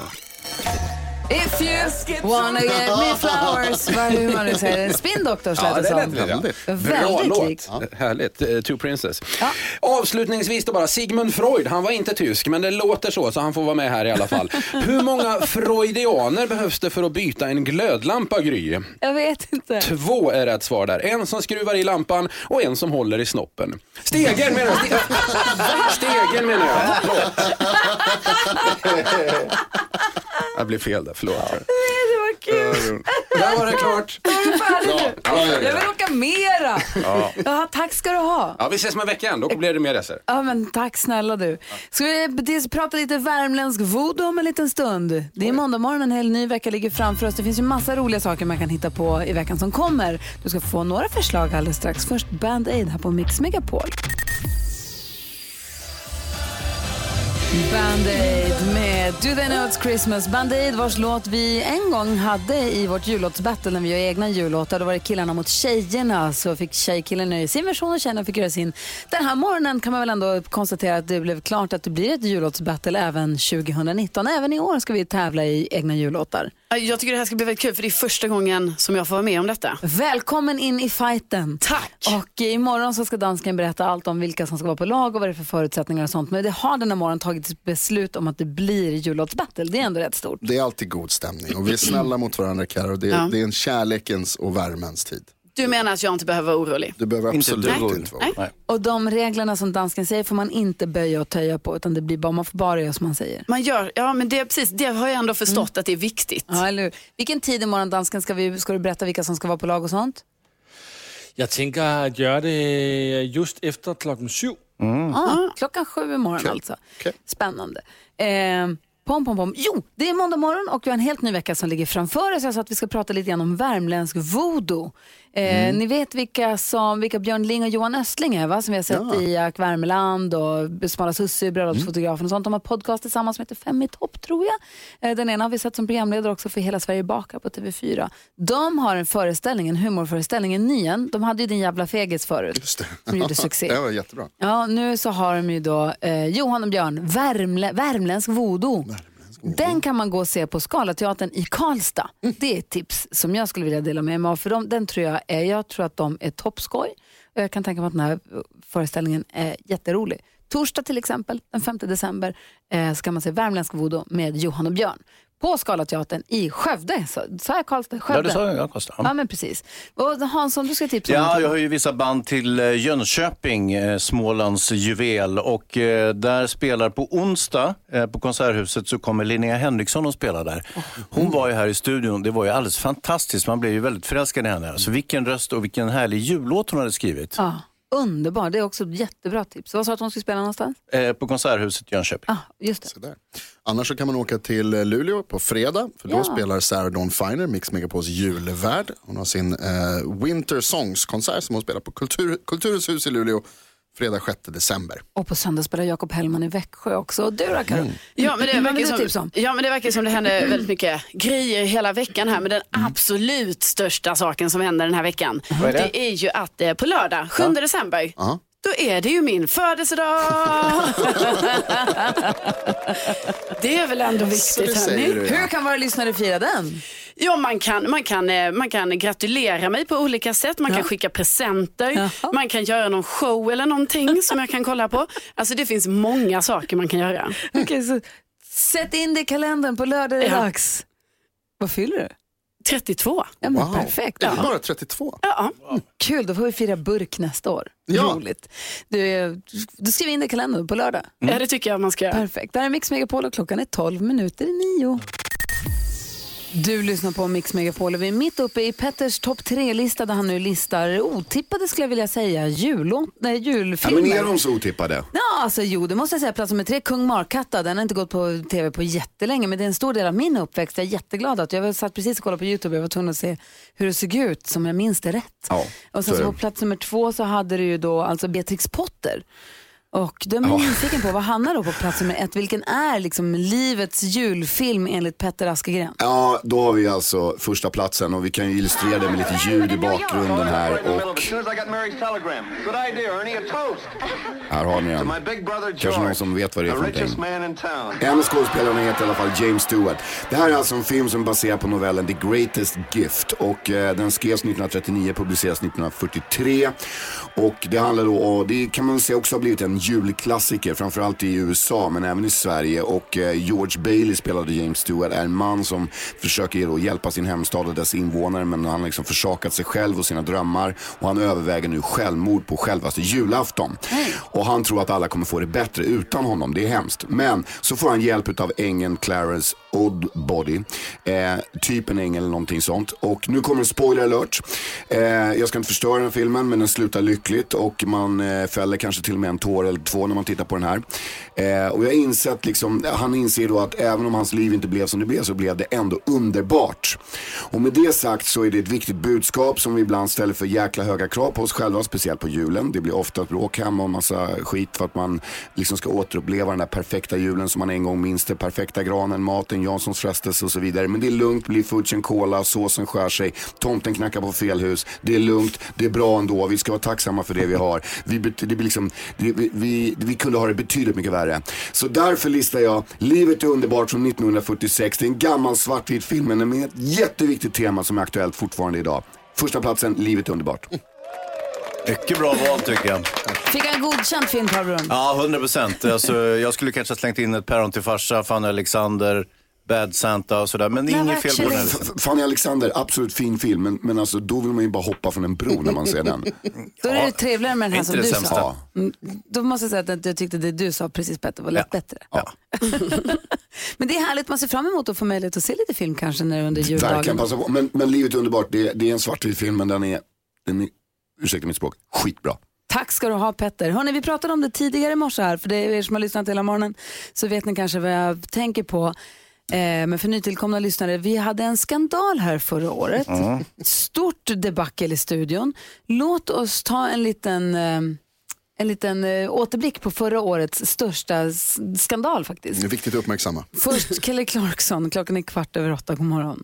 If you wanna get me flowers. Vad, hur man nu säger det. Spin Doctors lät Ja, det som. lät väldigt. Bra Väldigt låt. likt. Härligt. Eh, Two Princess. Avslutningsvis då bara, Sigmund Freud, han var inte tysk, men det låter så, så han får vara med här i alla fall. Hur många freudianer behövs det för att byta en glödlampa, Gry? Jag vet inte. Två är rätt svar där. En som skruvar i lampan och en som håller i snoppen. Stegen menar jag. Ste- Stegen menar jag. Förlåt. Det blev fel där, förlåt. Det var kul. Där var det klart. Då är Ja, nu. ja, ja. Jag vill åka mera. Ja. Ja, tack ska du ha. Ja, vi ses om en vecka igen, då blir det mer resor. Ja, men tack snälla du. Ska vi prata lite värmländsk voodoo om en liten stund? Det är måndag morgon, en hel ny vecka ligger framför oss. Det finns ju massa roliga saker man kan hitta på i veckan som kommer. Du ska få några förslag alldeles strax. Först Band Aid här på Mix Megapol. Band Aid med Do They Know It's Christmas. Band Aid vars låt vi en gång hade i vårt jullåtsbattle när vi gör egna jullåtar. Då var det killarna mot tjejerna. Så fick tjejkillen göra sin version och tjejerna fick göra sin. Den här morgonen kan man väl ändå konstatera att det blev klart att det blir ett jullåtsbattle även 2019. Även i år ska vi tävla i egna jullåtar. Jag tycker det här ska bli väldigt kul för det är första gången som jag får vara med om detta. Välkommen in i fighten. Tack. Och imorgon så ska dansken berätta allt om vilka som ska vara på lag och vad det är för förutsättningar och sånt. Men det har den här morgonen tagits beslut om att det blir jullåtsbattle. Det är ändå rätt stort. Det är alltid god stämning och vi är snälla mot varandra Karo. Det, är- Ja. det är en kärlekens och värmens tid. Du menar att jag inte behöver vara orolig? Du behöver Inte absolut inte vara Nej. Och de reglerna som dansken säger får man inte böja och töja på utan det blir bara, man får bara göra som man säger. Man gör, ja men det, är precis, det har jag ändå förstått att det är viktigt. Ja, eller hur? Vilken tid imorgon dansken ska, vi, ska du berätta vilka som ska vara på lag och sånt? Jag tänker att göra det just efter klockan sju. Ah, klockan sju imorgon alltså. Spännande. Eh, pom, pom, pom. Jo, det är måndag morgon och vi har en helt ny vecka som ligger framför oss. Jag sa att vi ska prata lite grann om värmländsk voodoo. Eh, Ni vet vilka, som, vilka Björn Ling och Johan Östling är va? Som vi har sett Ja. i Jack Värmeland och Smala Sussie, Bröllopsfotografen och sånt. De har podcast tillsammans som heter Fem i topp tror jag. Eh, den ena har vi sett som programledare också för Hela Sverige bakar på TV4. De har en föreställning, en humorföreställning, en ny en. De hade ju Din jävla fegis förut. Som gjorde succé. det var jättebra. Ja, nu så har de ju då eh, Johan och Björn, Värmlä, Värmländsk voodoo. Den kan man gå och se på Scalateatern i Karlstad. Det är ett tips som jag skulle vilja dela med mig av. För de, den tror jag, är, jag tror att de är toppskoj. Och jag kan tänka mig att den här eh, föreställningen är jätterolig. Torsdag till exempel, den 5 december, eh, ska man se Värmländsk voodoo med Johan och Björn. På Scalateatern i Skövde. Så- Sa jag Karlstad? Skövde? Ja, det sa jag. Ja, Karlstad. Ja, men precis. Och Hansson, du ska tipsa om Ja, jag har ju vissa band till eh, Jönköping, eh, Smålands juvel. Och eh, där spelar på onsdag på Konserthuset så kommer Linnea Henriksson och spelar där. Hon var ju här i studion, det var ju alldeles fantastiskt. Man blev ju väldigt förälskad i henne. Alltså vilken röst och vilken härlig jullåt hon hade skrivit. Ja, underbar. Det är också ett jättebra tips. Vad sa du att hon skulle spela någonstans? Eh, på Konserthuset i Jönköping. Just det. Där. Annars så kan man åka till eh, Luleå på fredag. För då Ja. spelar Sarah Dawn Finer, Mix Megapols julvärd. Hon har sin eh, Winter Songs-konsert som hon spelar på Kultur, Kulturens hus i Luleå fredag 6 december. Och på söndag spelar Jakob Hellman i Växjö också. Och du då Karo? Mm. Ja men, det verkar som, tipsa om? ja men det verkar som det händer väldigt mycket grejer hela veckan här. Men den absolut största saken som händer den här veckan, är det? det är ju att eh, på lördag, 7 december, Ja. då är det ju min födelsedag. det är väl ändå viktigt hörni. Hur kan våra lyssnare fira den? Ja, man kan, man, kan, eh, man kan gratulera mig på olika sätt. Man kan skicka presenter. Man kan göra någon show eller någonting som jag kan kolla på. Alltså det finns många saker man kan göra. Okej, så sätt in det i kalendern på lördag är det Ja. dags. Vad fyller du? 32. Ja, men Perfekt. Är det bara 32? Ja. Kul, då får vi fira burk nästa år. Ja. Roligt. Du, du skriver in det i kalendern på lördag. Ja, det tycker jag man ska göra. Perfekt. Det här är Mix Megapol och klockan är 12 minuter i nio. Du lyssnar på Mix Megapol och vi är mitt uppe i Petters topp tre-lista där han nu listar otippade skulle jag vilja säga jullåt, nej, Ja, julfilmer. men är de så otippade? Ja, alltså jo, det måste jag säga. Plats nummer tre, Kung Markatta. Den har inte gått på tv på jättelänge, men det är en stor del av min uppväxt. Jag är jätteglad att jag satt precis och kollade på YouTube. Jag var tvungen att se hur det såg ut, som jag minns det rätt. Ja, Och sen så på plats nummer två så hade du ju då alltså Beatrix Potter. Och då är man nyfiken på vad hamnar då på plats nummer ett? Vilken är liksom livets julfilm enligt Petter Askegren? Ja, då har vi alltså första platsen och vi kan ju illustrera det med lite ljud i bakgrunden här och här har ni den. Kanske någon som vet vad det är för någonting. En av skådespelarna heter i alla fall James Stewart. Det här är alltså en film som är baserad på novellen The Greatest Gift och eh, den skrevs 1939, publicerades 1943 och det handlar då och det kan man säga också har blivit en julklassiker framförallt i USA men även i Sverige och eh, George Bailey spelade James Stewart är en man som försöker då hjälpa sin hemstad och dess invånare men han har liksom försakat sig själv och sina drömmar och han överväger nu självmord på självaste julafton. Och han tror att alla kommer få det bättre utan honom, det är hemskt. Men så får han hjälp av ängeln Clarence Oddbody, eh, typ en ängel eller någonting sånt. Och nu kommer en spoiler alert. Eh, jag ska inte förstöra den här filmen men den slutar lyckligt och man eh, fäller kanske till och med en tår eller två när man tittar på den här. Eh, och jag har insett liksom, han inser då att även om hans liv inte blev som det blev så blev det ändå underbart. Och med det sagt så är det ett viktigt budskap som vi ibland ställer för jäkla höga krav på oss själva, speciellt på julen. Det blir ofta bråk hemma och massa skit för att man liksom ska återuppleva den där perfekta julen som man en gång minns det. Perfekta granen, maten, Janssons frestelse och så vidare. Men det är lugnt, blir fudgen cola, såsen skär sig, tomten knackar på fel hus. Det är lugnt, det är bra ändå, vi ska vara tacksamma för det vi har. Vi, det blir liksom, det, vi, vi, vi kunde ha det betydligt mycket värre. Så därför listar jag Livet är underbart från 1946. Det är en gammal svartvit film men med ett jätteviktigt tema som är aktuellt fortfarande idag. Första platsen, Livet är underbart. Mycket bra val tycker jag. Fick han godkänt film, Pablo? Ja, 100 procent. Alltså, jag skulle kanske ha slängt in ett päron till farsa, Fanny Alexander, Bad Santa och sådär. Men Nej, inget fel på den här Fanny Alexander, absolut fin film men, men alltså, då vill man ju bara hoppa från en bro när man ser den. Då är det trevligare med den här Inte som du sämsta. sa. Mm, Då måste jag säga att jag tyckte det du sa precis bättre var lite bättre. Men det är härligt, man ser fram emot att få möjlighet att se lite film kanske när det är under Verkligen juldagen. passa på. Men, men Livet är underbart, det, det är en svartvit film men den är, den är, ursäkta mitt språk, skitbra. Tack ska du ha Petter. Hörrni, vi pratade om det tidigare i morse här, för det är er som har lyssnat hela morgonen så vet ni kanske vad jag tänker på. Eh, men för nytillkomna lyssnare, vi hade en skandal här förra året. Mm. Stort debacle i studion. Låt oss ta en liten, eh, en liten eh, återblick på förra årets största skandal faktiskt. Det är viktigt att uppmärksamma. Först Kelly Clarkson, klockan är kvart över åtta, god morgon.